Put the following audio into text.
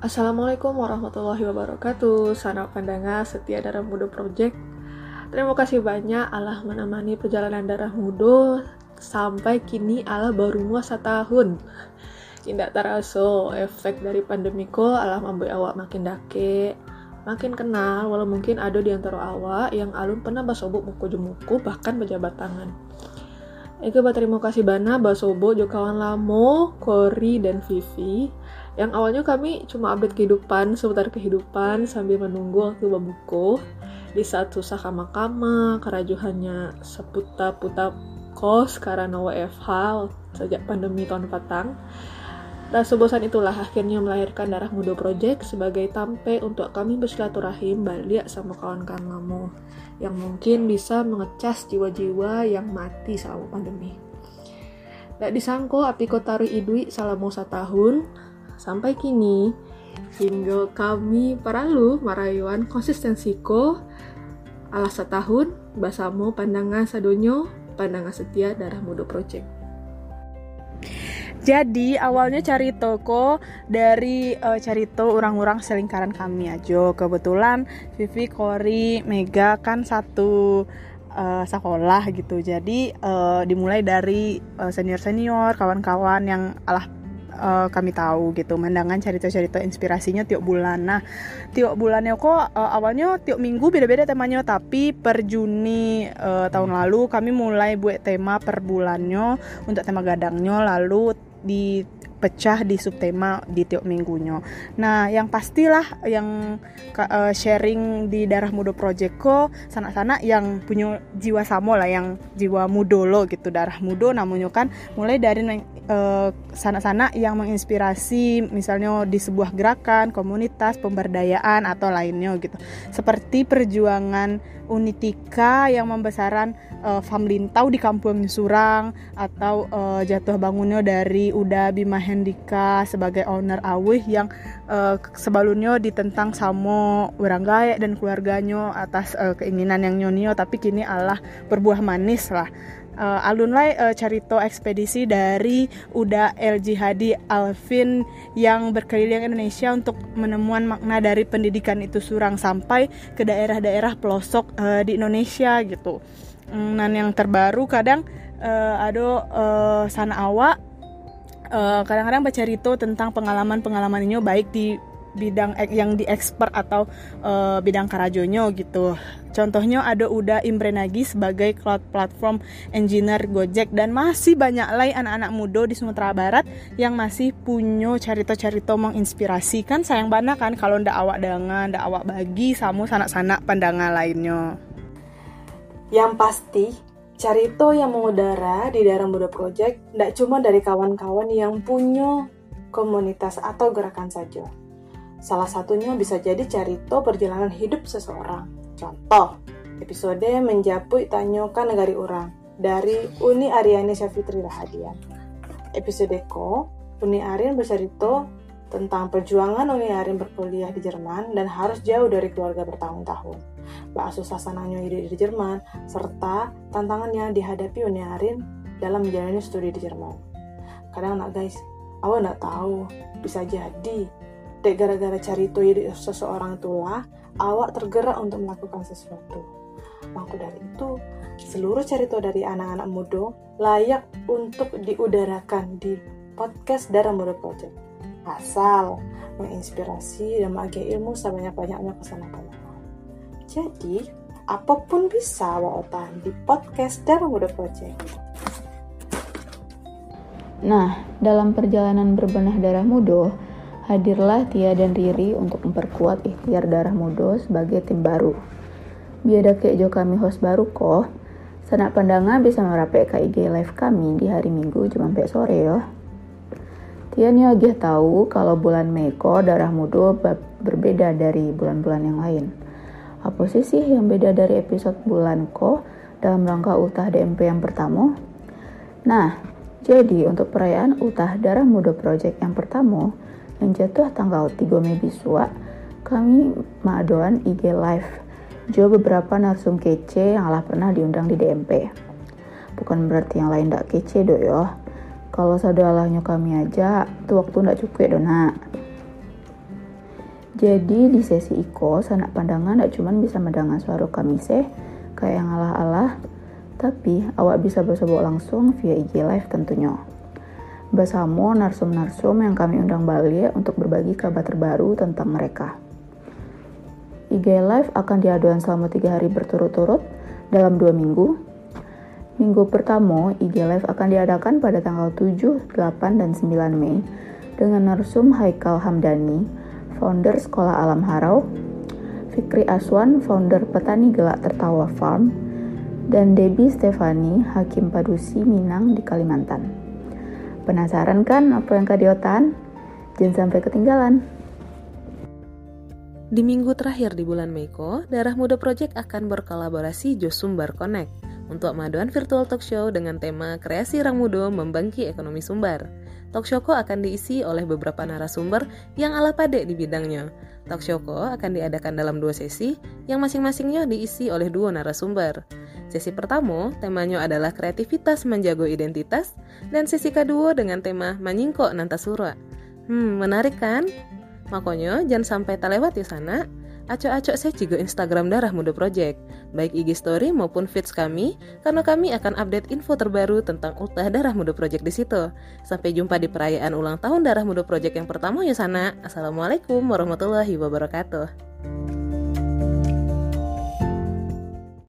Assalamualaikum warahmatullahi wabarakatuh. Sanak pandangan setia Darah Muda Project. Terima kasih banyak Allah menemani perjalanan Darah Muda Sampai kini Allah baru muas tahun. Tidak terasa efek dari pandemi ko Allah membuat awak makin dake Makin kenal walau mungkin ada di antara awak Yang alun pernah basobuk muku jemuku bahkan berjabat tangan Eka terima kasih bana Basobo, Jokawan Lamo, Kori, dan Vivi. Yang awalnya kami cuma update kehidupan seputar kehidupan sambil menunggu waktu berbuku di saat susah kama-kama kerajuhannya seputar putar kos karena WFH sejak pandemi tahun petang dan sebosan itulah akhirnya melahirkan Darah Muda Project sebagai tampe untuk kami bersilaturahim balik sama kawan-kawan kamu yang mungkin bisa mengecas jiwa-jiwa yang mati selama pandemi. Tak disangko api kotaru idui selama satu tahun, Sampai kini, hingga kami paralu marayuan konsistensiko alas setahun basamu pandangan sadonyo pandangan setia darah muda project. Jadi awalnya cari toko dari uh, cari to orang-orang selingkaran kami aja. Kebetulan Vivi, Kori, Mega kan satu uh, sekolah gitu. Jadi uh, dimulai dari senior-senior, kawan-kawan yang alah uh, kami tahu gitu mandangan cerita-cerita inspirasinya tiap bulan nah tiap bulannya kok uh, awalnya tiap minggu beda-beda temanya tapi per Juni uh, tahun lalu kami mulai buat tema per bulannya untuk tema gadangnya lalu di pecah di subtema di tiap minggunya. Nah, yang pastilah yang uh, sharing di Darah Mudo Project ko sana-sana yang punya jiwa samo lah, yang jiwa mudo lo gitu, darah mudo namanya kan mulai dari uh, sana-sana yang menginspirasi misalnya di sebuah gerakan, komunitas, pemberdayaan atau lainnya gitu. Seperti perjuangan Unitika yang membesaran uh, Famlintau di kampung Surang atau uh, jatuh bangunnya dari Uda Bima Hendika sebagai owner Awih yang uh, sebelumnya ditentang sama orang gaek dan keluarganya atas uh, keinginan yang nyonio tapi kini Allah berbuah manis lah uh, alun lai uh, carito ekspedisi dari Uda El Jihadi Alvin yang berkeliling Indonesia untuk menemuan makna dari pendidikan itu surang sampai ke daerah-daerah pelosok uh, di Indonesia gitu. Mm, dan yang terbaru kadang uh, ada uh, sana awak kadang kadang-kadang baca rito tentang pengalaman-pengalaman ini baik di bidang yang di expert atau uh, bidang karajonyo gitu. Contohnya ada Uda Imrenagi sebagai cloud platform engineer Gojek dan masih banyak lain anak-anak muda di Sumatera Barat yang masih punya carito-carito menginspirasi kan sayang banget kan kalau ndak awak dengan ndak awak bagi sama sanak-sanak pandangan lainnya. Yang pasti Carito yang mengudara di daerah Muda Project tidak cuma dari kawan-kawan yang punya komunitas atau gerakan saja. Salah satunya bisa jadi carito perjalanan hidup seseorang. Contoh, episode Menjapui Tanyokan Negari Orang dari Uni Ariani Syafitri Rahadian. Episode ko, Uni Arin bercerita tentang perjuangan Uni Arin berkuliah di Jerman dan harus jauh dari keluarga bertahun-tahun bakso sasananya di Jerman, serta tantangannya dihadapi Uni Arin dalam menjalani studi di Jerman. Kadang nak guys, awak nak tahu, bisa jadi dek gara-gara cari itu seseorang itulah awak tergerak untuk melakukan sesuatu. Maka dari itu, seluruh cerita dari anak-anak muda layak untuk diudarakan di podcast Darah Muda Project. Asal menginspirasi dan membagi ilmu sebanyak-banyaknya ke sana jadi, apa pun bisa Otan di podcast Darah Muda Project. Nah, dalam perjalanan berbenah darah muda, hadirlah Tia dan Riri untuk memperkuat ikhtiar darah muda sebagai tim baru. Biada kejo kami host baru kok, sanak pandangan bisa merapek ke IG live kami di hari Minggu jam sampai sore ya. Tia nih agih tahu kalau bulan Mei darah muda berbeda dari bulan-bulan yang lain. Apa sih sih yang beda dari episode bulan ko dalam rangka ultah DMP yang pertama? Nah, jadi untuk perayaan ultah Darah Muda Project yang pertama yang jatuh tanggal 3 Mei Biswa, kami maadoan IG Live Jo beberapa narsum kece yang lah pernah diundang di DMP. Bukan berarti yang lain ndak kece do yo. Kalau sadalahnya kami aja, tuh waktu ndak cukup ya dona. Jadi di sesi Iko, sanak pandangan tidak cuma bisa mendengar suara kami seh, kayak yang alah-alah, tapi awak bisa bersebut langsung via IG Live tentunya. Bersama narsum-narsum yang kami undang balik untuk berbagi kabar terbaru tentang mereka. IG Live akan diaduan selama tiga hari berturut-turut dalam dua minggu. Minggu pertama, IG Live akan diadakan pada tanggal 7, 8, dan 9 Mei dengan narsum Haikal Hamdani, founder Sekolah Alam Harau, Fikri Aswan, founder Petani Gelak Tertawa Farm, dan Debbie Stefani, Hakim Padusi Minang di Kalimantan. Penasaran kan apa yang kadiotan? Jangan sampai ketinggalan. Di minggu terakhir di bulan Meiko, Darah Muda Project akan berkolaborasi Josumbar Connect untuk maduan virtual talk show dengan tema Kreasi Rang Mudo Membangki Ekonomi Sumbar. Talk Showko akan diisi oleh beberapa narasumber yang ala pade di bidangnya. Talk Showko akan diadakan dalam dua sesi, yang masing-masingnya diisi oleh dua narasumber. Sesi pertama, temanya adalah kreativitas menjago identitas, dan sesi kedua dengan tema Manyingko Nantasura. Hmm, menarik kan? Makanya jangan sampai terlewat di sana acok-acok saya juga Instagram Darah Muda Project, baik IG Story maupun feeds kami, karena kami akan update info terbaru tentang ultah Darah Muda Project di situ. Sampai jumpa di perayaan ulang tahun Darah Muda Project yang pertama ya sana. Assalamualaikum warahmatullahi wabarakatuh.